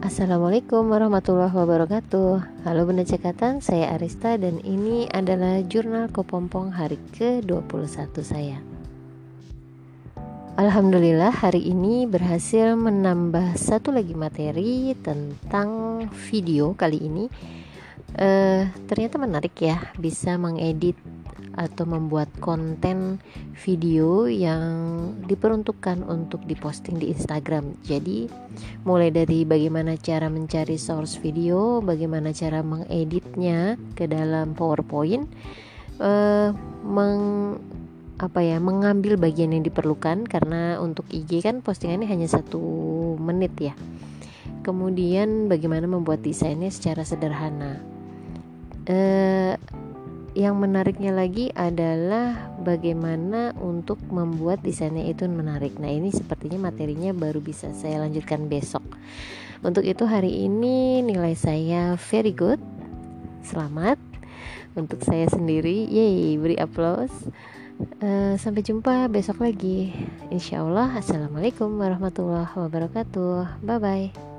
Assalamualaikum warahmatullahi wabarakatuh. Halo Bunda Cekatan, saya Arista dan ini adalah jurnal Kopompong hari ke-21 saya. Alhamdulillah hari ini berhasil menambah satu lagi materi tentang video kali ini. Uh, Ternyata menarik ya, bisa mengedit atau membuat konten video yang diperuntukkan untuk diposting di Instagram. Jadi, mulai dari bagaimana cara mencari source video, bagaimana cara mengeditnya ke dalam PowerPoint, eh, meng apa ya mengambil bagian yang diperlukan karena untuk IG kan postingannya hanya satu menit ya. Kemudian bagaimana membuat desainnya secara sederhana. Eh, yang menariknya lagi adalah bagaimana untuk membuat desainnya itu menarik. Nah, ini sepertinya materinya baru bisa saya lanjutkan besok. Untuk itu hari ini nilai saya very good. Selamat untuk saya sendiri. Yeay, beri aplaus. Uh, sampai jumpa besok lagi. Insya Allah. Assalamualaikum warahmatullahi wabarakatuh. Bye bye.